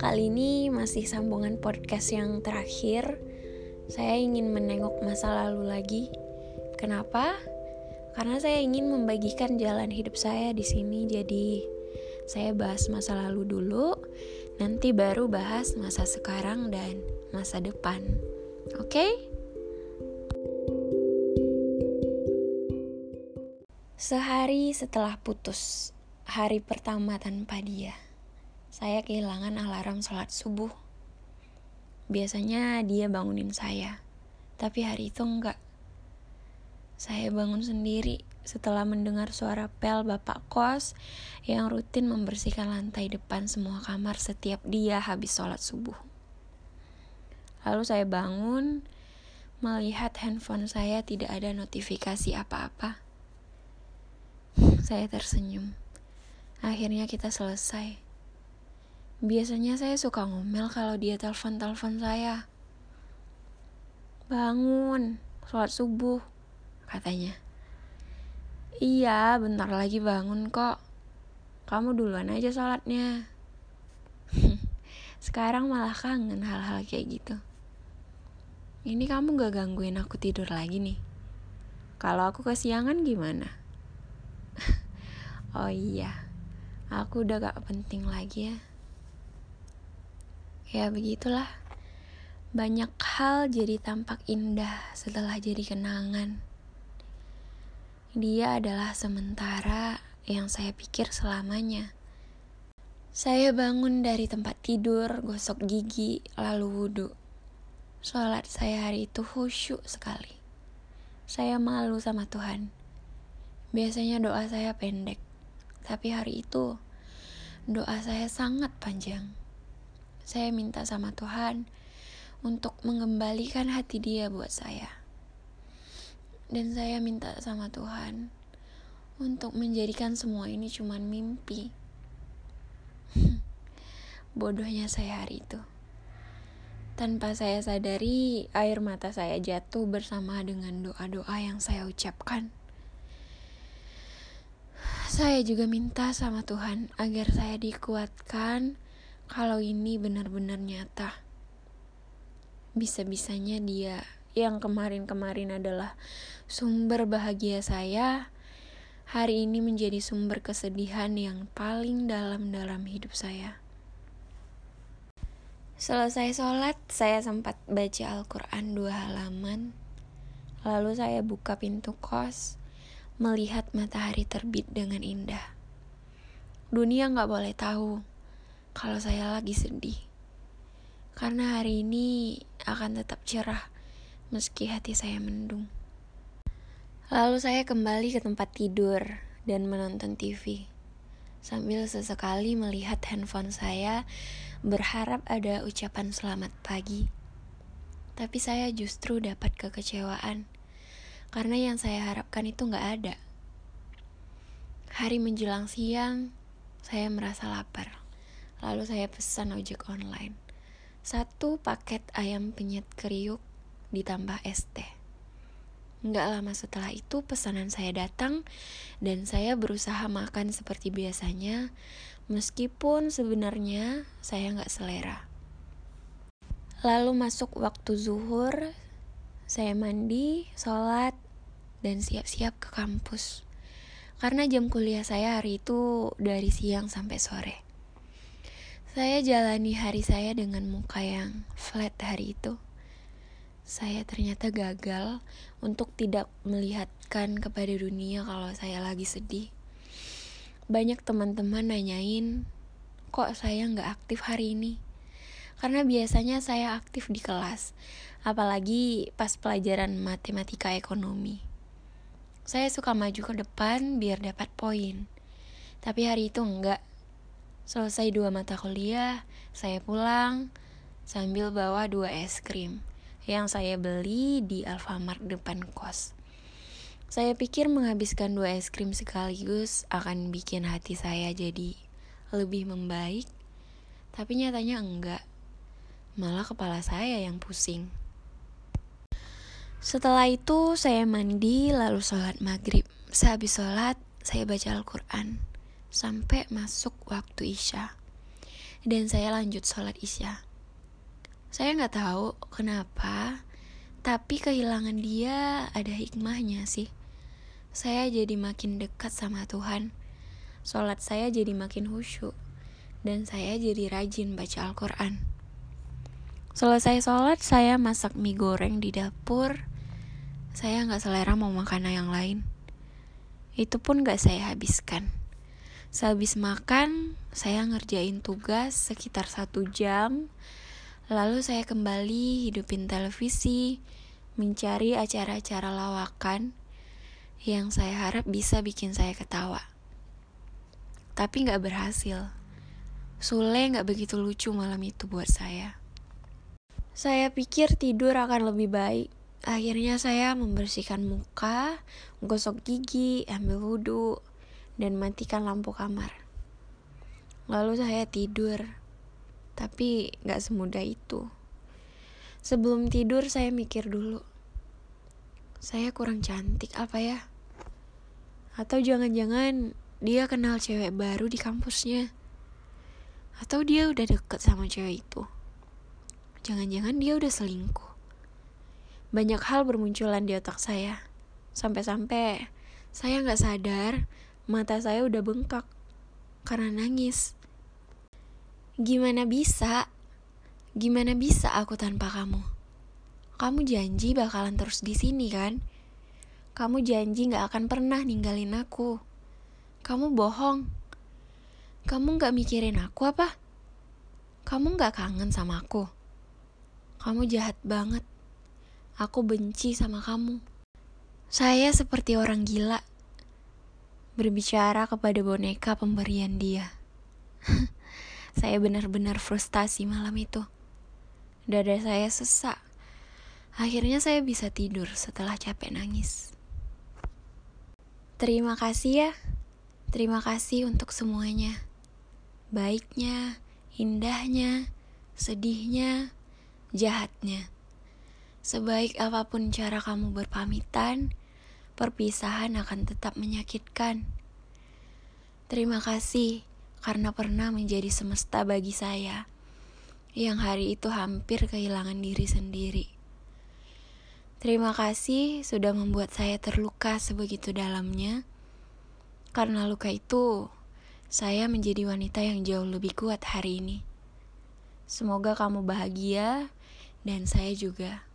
Kali ini masih sambungan podcast yang terakhir. Saya ingin menengok masa lalu lagi. Kenapa? Karena saya ingin membagikan jalan hidup saya di sini. Jadi, saya bahas masa lalu dulu, nanti baru bahas masa sekarang dan masa depan. Oke? Okay? Sehari setelah putus, hari pertama tanpa dia saya kehilangan alarm sholat subuh. Biasanya dia bangunin saya, tapi hari itu enggak. Saya bangun sendiri setelah mendengar suara pel bapak kos yang rutin membersihkan lantai depan semua kamar setiap dia habis sholat subuh. Lalu saya bangun, melihat handphone saya tidak ada notifikasi apa-apa. Saya tersenyum. Akhirnya kita selesai. Biasanya saya suka ngomel kalau dia telepon-telepon saya. Bangun, sholat subuh, katanya. Iya, bentar lagi bangun kok. Kamu duluan aja sholatnya. Sekarang malah kangen hal-hal kayak gitu. Ini kamu gak gangguin aku tidur lagi nih. Kalau aku kesiangan gimana? oh iya, aku udah gak penting lagi ya. Ya begitulah. Banyak hal jadi tampak indah setelah jadi kenangan. Dia adalah sementara yang saya pikir selamanya. Saya bangun dari tempat tidur, gosok gigi, lalu wudhu. Sholat saya hari itu khusyuk sekali. Saya malu sama Tuhan. Biasanya doa saya pendek, tapi hari itu doa saya sangat panjang saya minta sama Tuhan untuk mengembalikan hati dia buat saya. Dan saya minta sama Tuhan untuk menjadikan semua ini cuma mimpi. Bodohnya saya hari itu. Tanpa saya sadari, air mata saya jatuh bersama dengan doa-doa yang saya ucapkan. Saya juga minta sama Tuhan agar saya dikuatkan kalau ini benar-benar nyata. Bisa-bisanya dia yang kemarin-kemarin adalah sumber bahagia saya, hari ini menjadi sumber kesedihan yang paling dalam-dalam hidup saya. Selesai sholat, saya sempat baca Al-Quran dua halaman. Lalu saya buka pintu kos, melihat matahari terbit dengan indah. Dunia nggak boleh tahu kalau saya lagi sedih. Karena hari ini akan tetap cerah meski hati saya mendung. Lalu saya kembali ke tempat tidur dan menonton TV. Sambil sesekali melihat handphone saya berharap ada ucapan selamat pagi. Tapi saya justru dapat kekecewaan karena yang saya harapkan itu nggak ada. Hari menjelang siang, saya merasa lapar. Lalu saya pesan ojek online. Satu paket ayam penyet kriuk ditambah es teh. Nggak lama setelah itu pesanan saya datang dan saya berusaha makan seperti biasanya meskipun sebenarnya saya nggak selera. Lalu masuk waktu zuhur, saya mandi, sholat, dan siap-siap ke kampus. Karena jam kuliah saya hari itu dari siang sampai sore. Saya jalani hari saya dengan muka yang flat hari itu. Saya ternyata gagal untuk tidak melihatkan kepada dunia kalau saya lagi sedih. Banyak teman-teman nanyain, kok saya nggak aktif hari ini? Karena biasanya saya aktif di kelas, apalagi pas pelajaran matematika ekonomi. Saya suka maju ke depan biar dapat poin. Tapi hari itu enggak, Selesai dua mata kuliah, saya pulang sambil bawa dua es krim yang saya beli di Alfamart depan kos. Saya pikir menghabiskan dua es krim sekaligus akan bikin hati saya jadi lebih membaik, tapi nyatanya enggak. Malah kepala saya yang pusing. Setelah itu saya mandi lalu sholat maghrib. Sehabis sholat, saya baca Al-Quran sampai masuk waktu Isya. dan saya lanjut sholat isya. Saya nggak tahu kenapa, tapi kehilangan dia ada hikmahnya sih. Saya jadi makin dekat sama Tuhan. Sholat saya jadi makin khusyuk dan saya jadi rajin baca Al-Quran. Selesai sholat, saya masak mie goreng di dapur. Saya nggak selera mau makan yang lain. Itu pun nggak saya habiskan. Sehabis makan, saya ngerjain tugas sekitar satu jam. Lalu saya kembali hidupin televisi, mencari acara-acara lawakan yang saya harap bisa bikin saya ketawa. Tapi nggak berhasil. Sule nggak begitu lucu malam itu buat saya. Saya pikir tidur akan lebih baik. Akhirnya saya membersihkan muka, gosok gigi, ambil wudhu, dan matikan lampu kamar. Lalu saya tidur, tapi gak semudah itu. Sebelum tidur saya mikir dulu, saya kurang cantik apa ya? Atau jangan-jangan dia kenal cewek baru di kampusnya? Atau dia udah deket sama cewek itu? Jangan-jangan dia udah selingkuh. Banyak hal bermunculan di otak saya. Sampai-sampai saya gak sadar Mata saya udah bengkak karena nangis. Gimana bisa? Gimana bisa aku tanpa kamu? Kamu janji bakalan terus di sini kan? Kamu janji gak akan pernah ninggalin aku. Kamu bohong. Kamu gak mikirin aku apa? Kamu gak kangen sama aku? Kamu jahat banget. Aku benci sama kamu. Saya seperti orang gila berbicara kepada boneka pemberian dia. saya benar-benar frustasi malam itu. Dada saya sesak. Akhirnya saya bisa tidur setelah capek nangis. Terima kasih ya. Terima kasih untuk semuanya. Baiknya, indahnya, sedihnya, jahatnya. Sebaik apa pun cara kamu berpamitan, perpisahan akan tetap menyakitkan. Terima kasih karena pernah menjadi semesta bagi saya, yang hari itu hampir kehilangan diri sendiri. Terima kasih sudah membuat saya terluka sebegitu dalamnya. Karena luka itu, saya menjadi wanita yang jauh lebih kuat hari ini. Semoga kamu bahagia, dan saya juga.